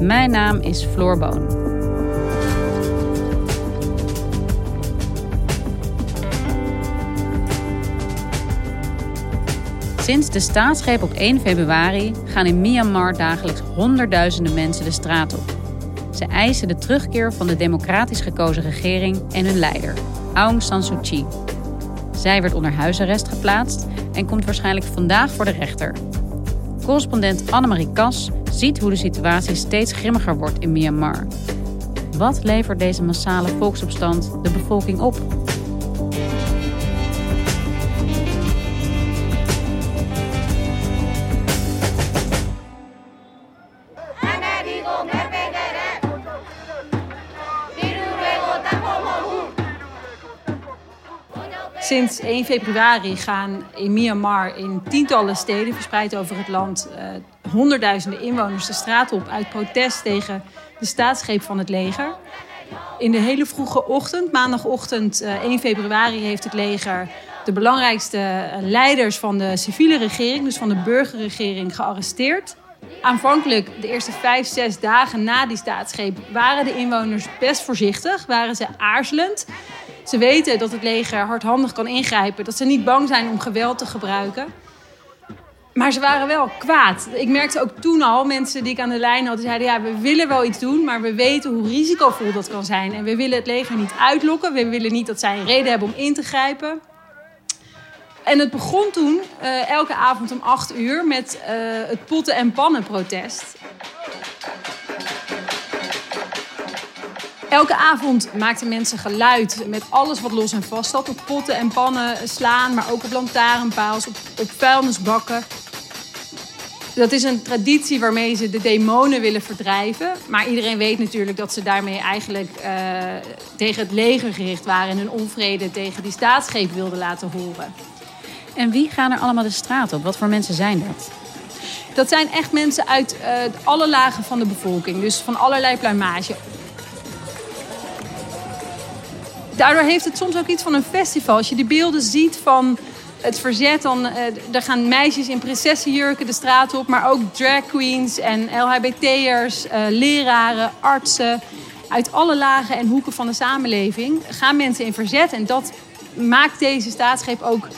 Mijn naam is Floor Boon. Sinds de staatsgreep op 1 februari gaan in Myanmar dagelijks honderdduizenden mensen de straat op. Ze eisen de terugkeer van de democratisch gekozen regering en hun leider, Aung San Suu Kyi. Zij werd onder huisarrest geplaatst en komt waarschijnlijk vandaag voor de rechter. Correspondent Annemarie Kas ziet hoe de situatie steeds grimmiger wordt in Myanmar. Wat levert deze massale volksopstand de bevolking op? Sinds 1 februari gaan in Myanmar in tientallen steden verspreid over het land uh, honderdduizenden inwoners de straat op uit protest tegen de staatsgreep van het leger. In de hele vroege ochtend, maandagochtend uh, 1 februari, heeft het leger de belangrijkste eh, leiders van de civiele regering, dus van de burgerregering, gearresteerd. Aanvankelijk, de eerste vijf, zes dagen na die staatsgreep, waren de inwoners best voorzichtig, waren ze aarzelend. Ze weten dat het leger hardhandig kan ingrijpen, dat ze niet bang zijn om geweld te gebruiken. Maar ze waren wel kwaad. Ik merkte ook toen al, mensen die ik aan de lijn had, die zeiden: ja, we willen wel iets doen, maar we weten hoe risicovol dat kan zijn. En we willen het leger niet uitlokken. We willen niet dat zij een reden hebben om in te grijpen. En het begon toen, uh, elke avond om acht uur, met uh, het potten- en pannen-protest. Elke avond maakten mensen geluid met alles wat los en vast zat. Op potten en pannen slaan, maar ook op lantaarnpaals, op, op vuilnisbakken. Dat is een traditie waarmee ze de demonen willen verdrijven. Maar iedereen weet natuurlijk dat ze daarmee eigenlijk uh, tegen het leger gericht waren... en hun onvrede tegen die staatsgreep wilden laten horen. En wie gaan er allemaal de straat op? Wat voor mensen zijn dat? Dat zijn echt mensen uit uh, alle lagen van de bevolking. Dus van allerlei pluimage. Daardoor heeft het soms ook iets van een festival. Als je die beelden ziet van het verzet, dan uh, er gaan meisjes in prinsessenjurken de straat op, maar ook drag queens en LHBT'ers, uh, leraren, artsen. Uit alle lagen en hoeken van de samenleving gaan mensen in verzet. En dat maakt deze staatsgreep ook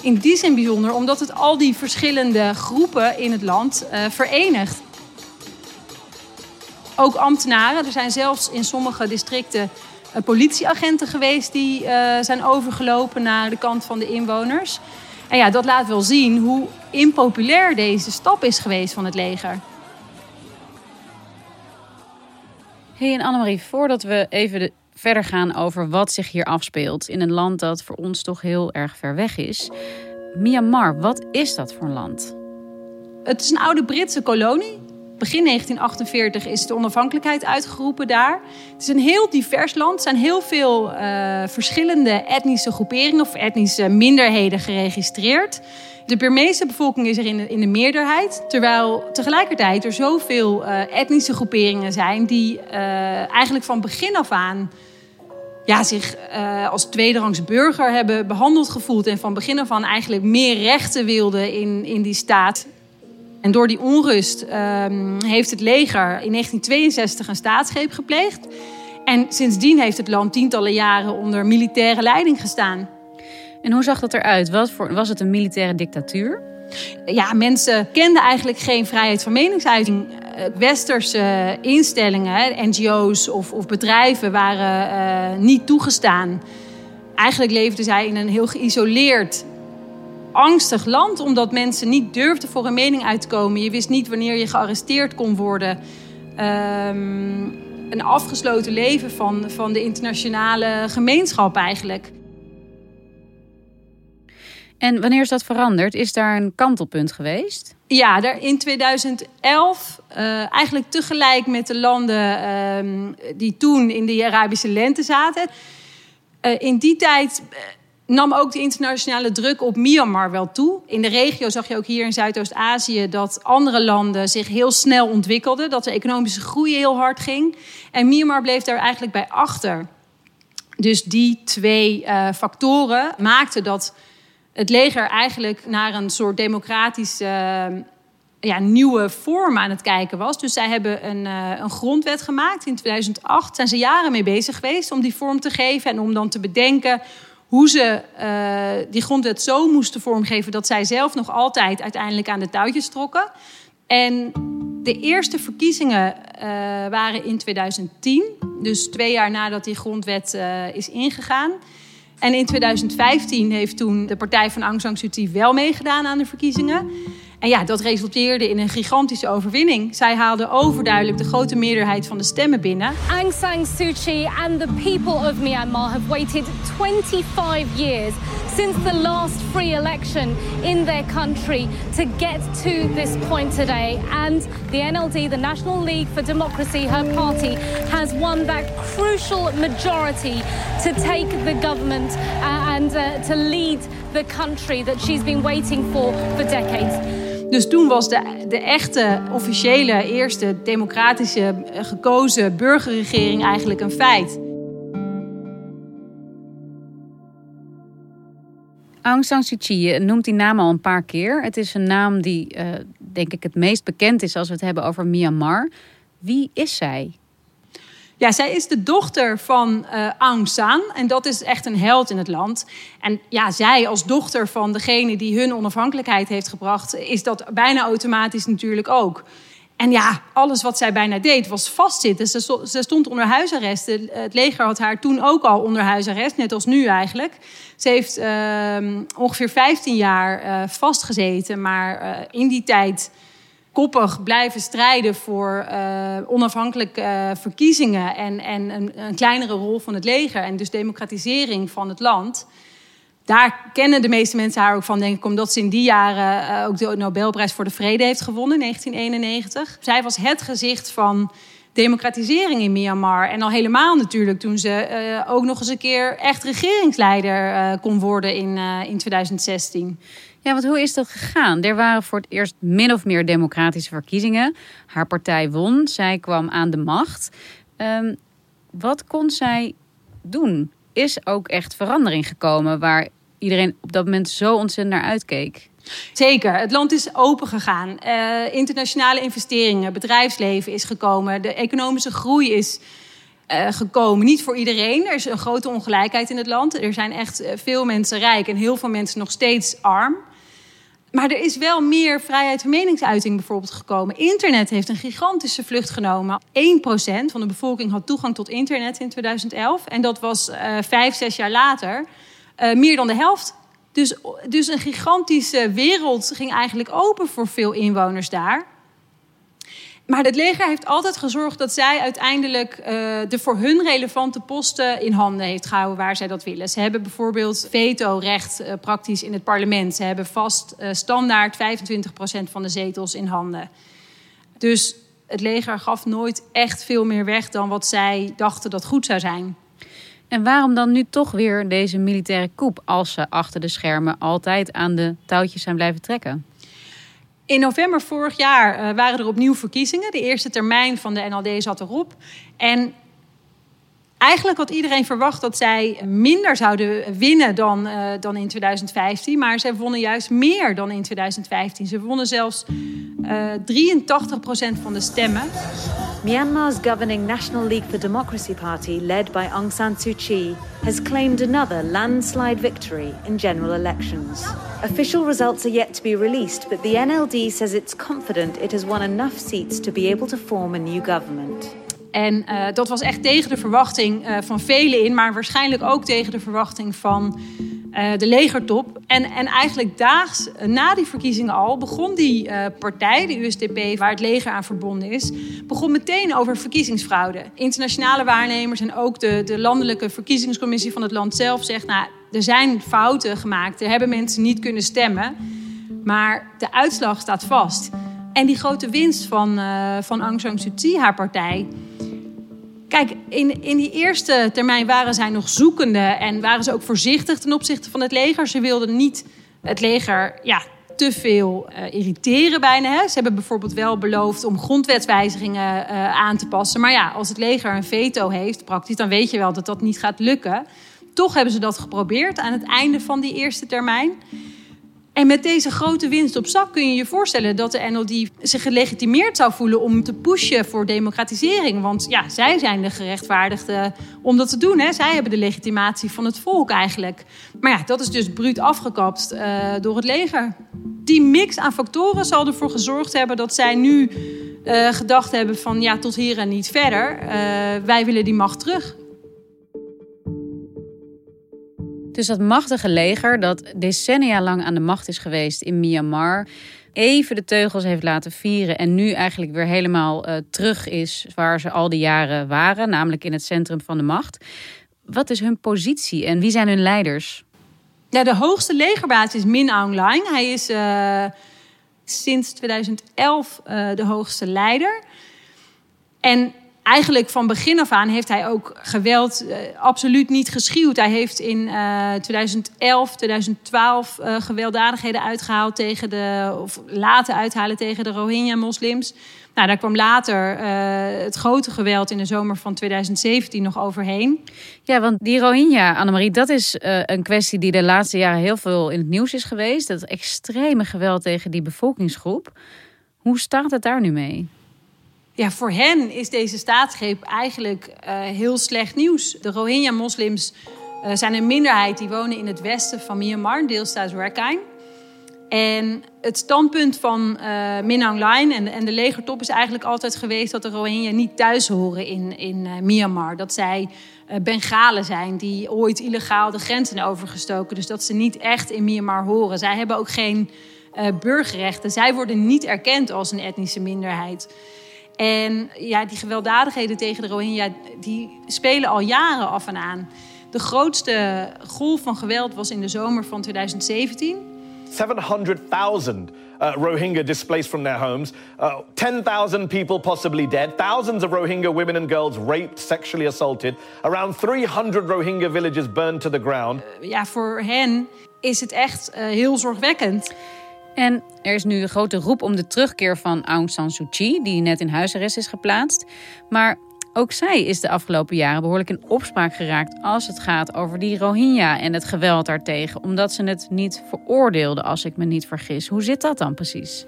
in die zin bijzonder, omdat het al die verschillende groepen in het land uh, verenigt. Ook ambtenaren. Er zijn zelfs in sommige districten politieagenten geweest die uh, zijn overgelopen naar de kant van de inwoners. En ja, dat laat wel zien hoe impopulair deze stap is geweest van het leger. Hey en Annemarie, voordat we even de, verder gaan over wat zich hier afspeelt in een land dat voor ons toch heel erg ver weg is. Myanmar, wat is dat voor een land? Het is een oude Britse kolonie. Begin 1948 is de onafhankelijkheid uitgeroepen daar. Het is een heel divers land. Er zijn heel veel uh, verschillende etnische groeperingen of etnische minderheden geregistreerd. De Burmeese bevolking is er in de, meerderheid. Terwijl tegelijkertijd er zoveel uh, etnische groeperingen zijn die uh, eigenlijk van begin af aan ja, zich als tweederangs burger hebben behandeld gevoeld. En van begin af aan eigenlijk meer rechten wilden in, in die staat. En door die onrust um, heeft het leger in 1962 een staatsgreep gepleegd. En sindsdien heeft het land tientallen jaren onder militaire leiding gestaan. En hoe zag dat eruit? Was, voor, was het een militaire dictatuur? Ja, mensen kenden eigenlijk geen vrijheid van meningsuiting. westerse instellingen, NGO's of, of bedrijven, waren niet toegestaan. Eigenlijk leefden zij in een heel geïsoleerd, angstig land, omdat mensen niet durfden voor een mening uit te komen. Je wist niet wanneer je gearresteerd kon worden. Ehm, een afgesloten leven van, van de internationale gemeenschap eigenlijk. En wanneer is dat veranderd? Is daar een kantelpunt geweest? Ja, daar in 2011, uh, eh, eigenlijk tegelijk met de landen uh, die toen in de Arabische lente zaten. Uh, in die tijd eh, nam ook de internationale druk op Myanmar wel toe. In de regio zag je ook hier in Zuidoost-Azië dat andere landen zich heel snel ontwikkelden. Dat de economische groei heel hard ging. En Myanmar bleef daar eigenlijk bij achter. Dus die twee uh, factoren maakten dat het leger eigenlijk naar een soort democratische uh, ja, nieuwe vorm aan het kijken was. Dus zij hebben een, uh, een grondwet gemaakt in 2008. Zijn ze jaren mee bezig geweest om die vorm te geven en om dan te bedenken hoe ze uh, die grondwet zo moesten vormgeven dat zij zelf nog altijd uiteindelijk aan de touwtjes trokken. En de eerste verkiezingen uh, waren in 2010, dus twee jaar nadat die grondwet uh, is ingegaan. En in 2015 heeft toen de partij van Aung San Suu Kyi wel meegedaan aan de verkiezingen. En ja, dat resulteerde in een gigantische overwinning. Zij haalde overduidelijk de grote meerderheid van de stemmen binnen. Aung San Suu Kyi and the people of Myanmar have waited 25 years since the last free election in their country to get to this point today. And the NLD, the National League for Democracy, her party, has won that crucial majority to take the government uh, and uh, to lead the country that she's been waiting for for decades. Dus toen was de, de echte, officiële, eerste democratische eh, gekozen burgerregering eigenlijk een feit. Aung San Suu Kyi noemt die naam al een paar keer. Het is een naam die, uh, denk ik, het meest bekend is als we het hebben over Myanmar. Wie is zij? Ja, zij is de dochter van uh, Aung San. En dat is echt een held in het land. En ja, zij als dochter van degene die hun onafhankelijkheid heeft gebracht, is dat bijna automatisch natuurlijk ook. En ja, alles wat zij bijna deed was vastzitten. Ze, ze stond onder huisarrest. Het leger had haar toen ook al onder huisarrest, net als nu eigenlijk. Ze heeft uh, ongeveer 15 jaar uh, vastgezeten, maar uh, in die tijd koppig blijven strijden voor uh, onafhankelijke uh, verkiezingen en, en een, een, kleinere rol van het leger en dus democratisering van het land. Daar kennen de meeste mensen haar ook van, denk ik, omdat ze in die jaren uh, ook de Nobelprijs voor de Vrede heeft gewonnen in 1991. Zij was het gezicht van democratisering in Myanmar. En al helemaal natuurlijk toen ze ook nog eens een keer echt regeringsleider kon worden in, in 2016. Ja, want hoe is dat gegaan? Er waren voor het eerst min of meer democratische verkiezingen. Haar partij won, zij kwam aan de macht. Um, wat kon zij doen? Is ook echt verandering gekomen waar iedereen op dat moment zo ontzettend naar uitkeek? Zeker, het land is open gegaan. Uh, internationale investeringen, bedrijfsleven is gekomen. De economische groei is uh, gekomen. Niet voor iedereen. Er is een grote ongelijkheid in het land. Er zijn echt eh, veel mensen rijk en heel veel mensen nog steeds arm. Maar er is wel meer vrijheid van meningsuiting bijvoorbeeld gekomen. Internet heeft een gigantische vlucht genomen. 1% van de bevolking had toegang tot internet in 2011. En dat was uh, vijf, zes jaar later uh, meer dan de helft. Dus, dus een gigantische wereld ging eigenlijk open voor veel inwoners daar. Maar het leger heeft altijd gezorgd dat zij uiteindelijk uh, de voor hun relevante posten in handen heeft gehouden waar zij dat willen. Ze hebben bijvoorbeeld veto-recht uh, praktisch in het parlement. Ze hebben vast uh, standaard 25% van de zetels in handen. Dus het leger gaf nooit echt veel meer weg dan wat zij dachten dat goed zou zijn. En waarom dan nu toch weer deze militaire coup als ze achter de schermen altijd aan de touwtjes zijn blijven trekken? In november vorig jaar uh, waren er opnieuw verkiezingen. De eerste termijn van de NLD zat erop. En Eigenlijk had iedereen verwacht dat zij minder zouden winnen dan, uh, dan in 2015. Maar zij wonnen juist meer dan in 2015. Ze wonnen zelfs uh, 83% van de stemmen. Myanmar's governing National League for Democracy Party, led by Aung San Suu Kyi, has claimed another landslide victory in general elections. Official results are yet to be released, but the NLD says it's confident it has won enough seats to be able to form a new government. En uh, dat was echt tegen de verwachting uh, van velen in, maar waarschijnlijk ook tegen de verwachting van uh, de legertop. En, en eigenlijk daags na die verkiezingen al begon die partij, de USDP, waar het leger aan verbonden is, begon meteen over verkiezingsfraude. Internationale waarnemers en ook de, de landelijke verkiezingscommissie van het land zelf zegt, nou, er zijn fouten gemaakt, er hebben mensen niet kunnen stemmen, maar de uitslag staat vast. En die grote winst van, van Aung San Suu Kyi, haar partij, Kijk, in, in die eerste termijn waren zij nog zoekende en waren ze ook voorzichtig ten opzichte van het leger. Ze wilden niet het leger ja, te veel uh, irriteren bijna. Hè. Ze hebben bijvoorbeeld wel beloofd om grondwetswijzigingen uh, aan te passen. Maar ja, als het leger een veto heeft, praktisch, dan weet je wel dat dat niet gaat lukken. Toch hebben ze dat geprobeerd aan het einde van die eerste termijn. En met deze grote winst op zak kun je je voorstellen dat de NLD zich gelegitimeerd zou voelen om te pushen voor democratisering. Want ja, zij zijn de gerechtvaardigden om dat te doen. Hè. Zij hebben de legitimatie van het volk eigenlijk. Maar ja, dat is dus bruut afgekapt uh, door het leger. Die mix aan factoren zal ervoor gezorgd hebben dat zij nu uh, gedacht hebben van ja, tot hier en niet verder. Uh, wij willen die macht terug. Dus dat machtige leger dat decennia lang aan de macht is geweest in Myanmar, even de teugels heeft laten vieren en nu eigenlijk weer helemaal uh, terug is waar ze al die jaren waren, namelijk in het centrum van de macht. Wat is hun positie en wie zijn hun leiders? Ja, de hoogste legerbaas is Min Aung Hlaing. Hij is uh, sinds 2011 uh, de hoogste leider. En eigenlijk van begin af aan heeft hij ook geweld uh, absoluut niet geschuwd. Hij heeft in uh, 2011, 2012 uh, gewelddadigheden uitgehaald tegen de, of laten uithalen tegen de Rohingya-moslims. Nou, daar kwam later uh, het grote geweld in de zomer van 2017 nog overheen. Ja, want die Rohingya, Annemarie, dat is uh, een kwestie die de laatste jaren heel veel in het nieuws is geweest. Dat extreme geweld tegen die bevolkingsgroep. Hoe staat het daar nu mee? Ja, voor hen is deze staatsgreep eigenlijk uh, heel slecht nieuws. De Rohingya-moslims uh, zijn een minderheid die wonen in het westen van Myanmar, deelstaat Rakhine. En het standpunt van uh, Min Aung Hlaing en, en, de legertop is eigenlijk altijd geweest dat de Rohingya niet thuis horen in, in Myanmar. Dat zij Bengalen zijn die ooit illegaal de grenzen overgestoken. Dus dat ze niet echt in Myanmar horen. Zij hebben ook geen burgerrechten. Zij worden niet erkend als een etnische minderheid. En ja, die gewelddadigheden tegen de Rohingya, die spelen al jaren af en aan. De grootste golf van geweld was in de zomer van 2017. 700,000 uh, Rohingya displaced from their homes, uh, 10,000 people possibly dead, thousands of Rohingya women and girls raped, sexually assaulted, around 300 Rohingya villages burned to the ground. Uh, ja, voor hen is het echt uh, heel zorgwekkend. En er is nu een grote roep om de terugkeer van Aung San Suu Kyi, die net in huisarrest is geplaatst. Maar ook zij is de afgelopen jaren behoorlijk in opspraak geraakt als het gaat over die Rohingya en het geweld daartegen, omdat ze het niet veroordeelde, als ik me niet vergis. Hoe zit dat dan precies?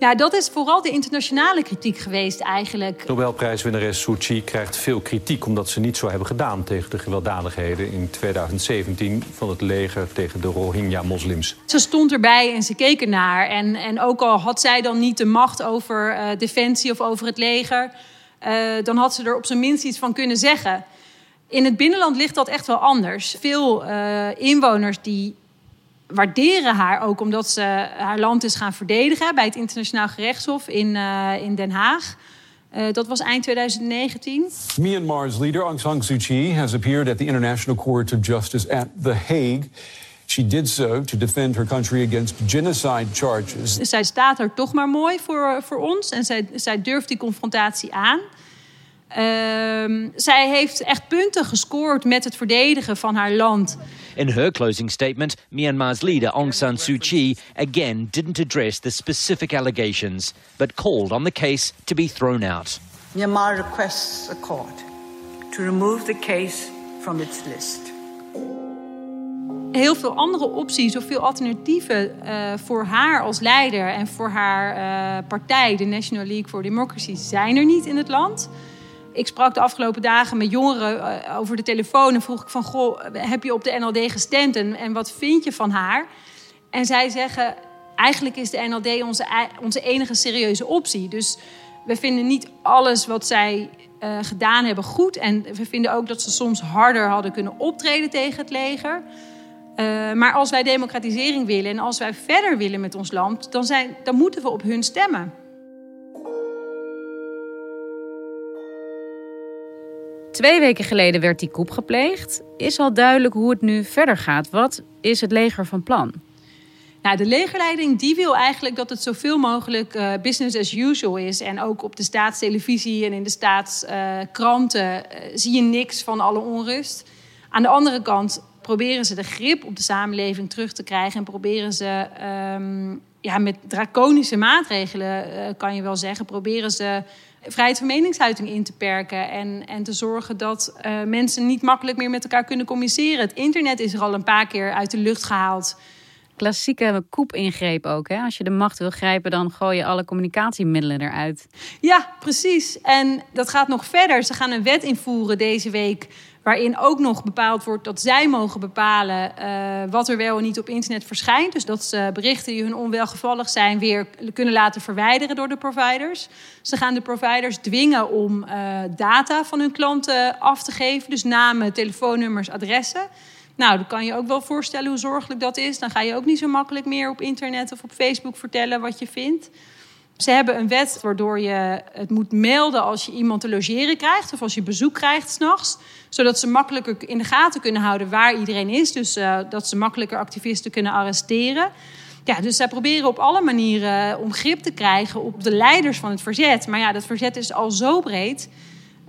Nou, dat is vooral de internationale kritiek geweest eigenlijk. Nobelprijswinnares Suu Kyi krijgt veel kritiek omdat ze niet zo hebben gedaan tegen de gewelddadigheden in 2017 van het leger tegen de Rohingya-moslims. Ze stond erbij en ze keek ernaar. En, en ook al had zij dan niet de macht over uh, defensie of over het leger, uh, dan had ze er op zijn minst iets van kunnen zeggen. In het binnenland ligt dat echt wel anders. Veel uh, inwoners die waarderen haar ook omdat ze haar land is gaan verdedigen bij het Internationaal Gerechtshof in, uh, in Den Haag. Uh, dat was eind 2019. Myanmar's leader Aung San Suu Kyi has appeared at the International Court of Justice at The Hague. She did so to defend her country against genocide charges. Zij staat er toch maar mooi voor, voor ons en zij, zij durft die confrontatie aan. Um, zij heeft echt punten gescoord met het verdedigen van haar land. In her closing statement, Myanmar's leader Aung San Suu Kyi again didn't address the specific allegations, but called on the case to be thrown out. Myanmar requests the court to remove the case from its list. Heel veel andere opties of veel alternatieven uh, voor haar als leider en voor haar uh, partij, de National League for Democracy, zijn er niet in het land. Ik sprak de afgelopen dagen met jongeren uh, over de telefoon en vroeg ik van, goh, heb je op de NLD gestemd en, en wat vind je van haar? En zij zeggen, eigenlijk is de NLD onze, onze enige serieuze optie. Dus we vinden niet alles wat zij uh, gedaan hebben goed. En we vinden ook dat ze soms harder hadden kunnen optreden tegen het leger. Uh, maar als wij democratisering willen en als wij verder willen met ons land, dan, zijn, dan moeten we op hun stemmen. Twee weken geleden werd die koep gepleegd. Is al duidelijk hoe het nu verder gaat. Wat is het leger van plan? Nou, de legerleiding die wil eigenlijk dat het zoveel mogelijk uh, business as usual is. En ook op de staatstelevisie en in de staatskranten uh, zie je niks van alle onrust. Aan de andere kant proberen ze de grip op de samenleving terug te krijgen. En proberen ze um, ja, met draconische maatregelen, uh, kan je wel zeggen, proberen ze vrijheid van meningsuiting in te perken. En, en te zorgen dat mensen niet makkelijk meer met elkaar kunnen communiceren. Het internet is er al een paar keer uit de lucht gehaald klassieke koep-ingreep ook. Hè? Als je de macht wil grijpen, dan gooi je alle communicatiemiddelen eruit. Ja, precies. En dat gaat nog verder. Ze gaan een wet invoeren deze week. Waarin ook nog bepaald wordt dat zij mogen bepalen uh, wat er wel en niet op internet verschijnt. Dus dat ze berichten die hun onwelgevallig zijn weer kunnen laten verwijderen door de providers. Ze gaan de providers dwingen om uh, data van hun klanten af te geven. Dus namen, telefoonnummers, adressen. Nou, dan kan je ook wel voorstellen hoe zorgelijk dat is. Dan ga je ook niet zo makkelijk meer op internet of op Facebook vertellen wat je vindt. Ze hebben een wet waardoor je het moet melden als je iemand te logeren krijgt of als je bezoek krijgt s'nachts. Zodat ze makkelijker in de gaten kunnen houden waar iedereen is. Dus uh, dat ze makkelijker activisten kunnen arresteren. Ja, dus zij proberen op alle manieren om grip te krijgen op de leiders van het verzet. Maar ja, dat verzet is al zo breed.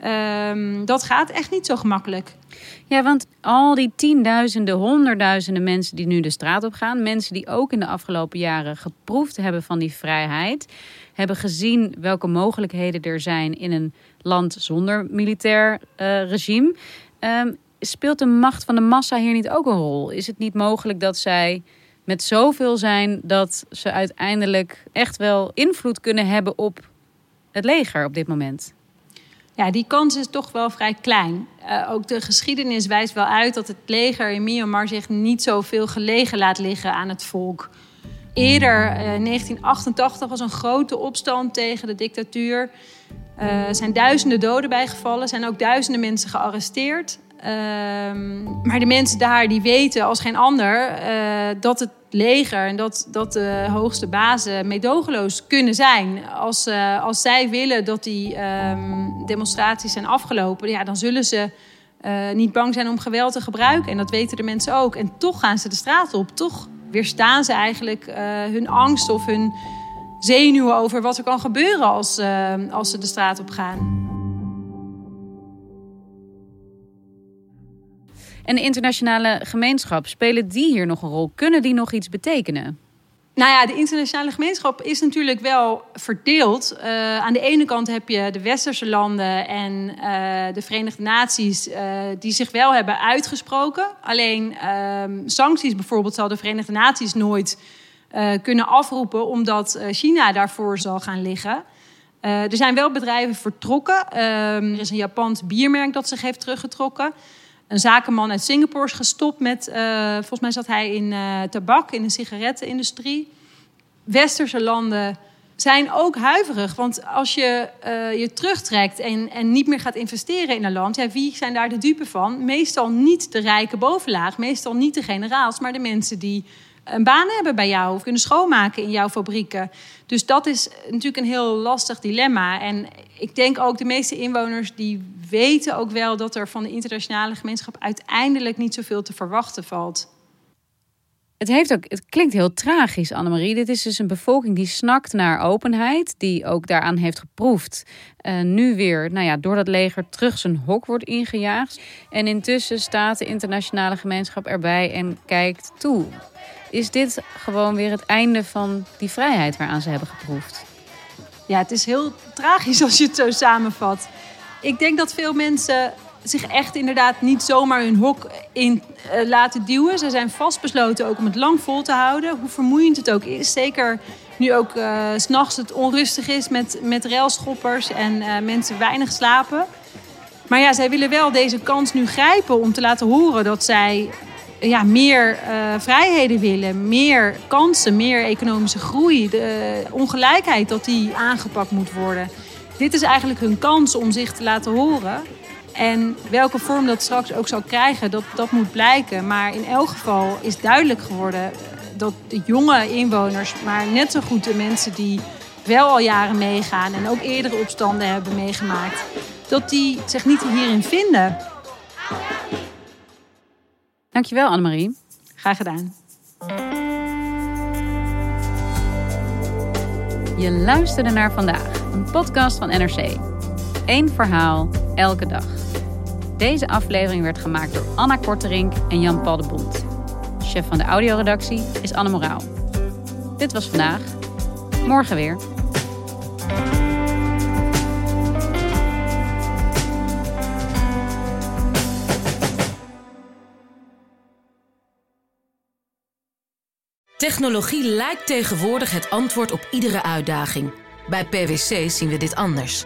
Um, dat gaat echt niet zo gemakkelijk. Ja, want al die tienduizenden, honderdduizenden mensen die nu de straat op gaan, mensen die ook in de afgelopen jaren geproefd hebben van die vrijheid, hebben gezien welke mogelijkheden er zijn in een land zonder militair uh, regime. Um, speelt de macht van de massa hier niet ook een rol? Is het niet mogelijk dat zij met zoveel zijn dat ze uiteindelijk echt wel invloed kunnen hebben op het leger op dit moment? Ja, die kans is toch wel vrij klein. Uh, ook de geschiedenis wijst wel uit dat het leger in Myanmar zich niet zoveel gelegen laat liggen aan het volk. Eerder, uh, in 1988, was een grote opstand tegen de dictatuur. Er uh, zijn duizenden doden bijgevallen, zijn ook duizenden mensen gearresteerd. Ehm, maar de mensen daar die weten als geen ander uh, dat het leger en dat, dat de hoogste bazen meedogenloos kunnen zijn. Als, als zij willen dat die um, demonstraties zijn afgelopen, ja, dan zullen ze niet bang zijn om geweld te gebruiken. En dat weten de mensen ook. En toch gaan ze de straat op. Toch weerstaan ze eigenlijk hun angst of hun zenuwen over wat er kan gebeuren als, als ze de straat op gaan. En de internationale gemeenschap, spelen die hier nog een rol? Kunnen die nog iets betekenen? Nou ja, de internationale gemeenschap is natuurlijk wel verdeeld. Uh, aan de ene kant heb je de westerse landen en uh, de Verenigde Naties uh, die zich wel hebben uitgesproken. Alleen ehm, sancties bijvoorbeeld zal de Verenigde Naties nooit kunnen afroepen omdat China daarvoor zal gaan liggen. er zijn wel bedrijven vertrokken. Ehm, er is een Japans biermerk dat zich heeft teruggetrokken een zakenman uit Singapore is gestopt met, uh, volgens mij zat hij in uh, tabak, in de sigarettenindustrie. Westerse landen zijn ook huiverig. Want als je uh, je terugtrekt en, en niet meer gaat investeren in een land, ja, wie zijn daar de dupe van? Meestal niet de rijke bovenlaag, meestal niet de generaals, maar de mensen die een baan hebben bij jou of kunnen schoonmaken in jouw fabrieken. Dus dat is natuurlijk een heel lastig dilemma. En ik denk ook de meeste inwoners die weten ook wel dat er van de internationale gemeenschap uiteindelijk niet zoveel te verwachten valt. Het, heeft ook, het klinkt heel tragisch, Annemarie. Dit is dus een bevolking die snakt naar openheid, die ook daaraan heeft geproefd. Uh, nu weer, nou ja, door dat leger terug zijn hok wordt ingejaagd. En intussen staat de internationale gemeenschap erbij en kijkt toe. Is dit gewoon weer het einde van die vrijheid waaraan ze hebben geproefd? Ja, het is heel tragisch als je het zo samenvat. Ik denk dat veel mensen zich echt inderdaad niet zomaar hun hok in uh, laten duwen. Ze zijn vastbesloten ook om het lang vol te houden. Hoe vermoeiend het ook is. Zeker nu ook uh, s'nachts het onrustig is met, met railschoppers en uh, mensen weinig slapen. Maar ja, zij willen wel deze kans nu grijpen om te laten horen dat zij ja, meer vrijheden willen, meer kansen, meer economische groei, de ongelijkheid dat die aangepakt moet worden. Dit is eigenlijk hun kans om zich te laten horen. En welke vorm dat straks ook zal krijgen, dat, dat moet blijken. Maar in elk geval is duidelijk geworden dat de jonge inwoners, maar net zo goed de mensen die wel al jaren meegaan en ook eerdere opstanden hebben meegemaakt, dat die zich niet hierin vinden. Dankjewel Annemarie. Graag gedaan. Je luisterde naar vandaag, een podcast van NRC. Eén verhaal, elke dag. Deze aflevering werd gemaakt door Anna Korterink en Jan-Paul de Bond. Chef van de audioredactie is Anne Moraal. Dit was vandaag. Morgen weer. Technologie lijkt tegenwoordig het antwoord op iedere uitdaging. Bij PwC zien we dit anders.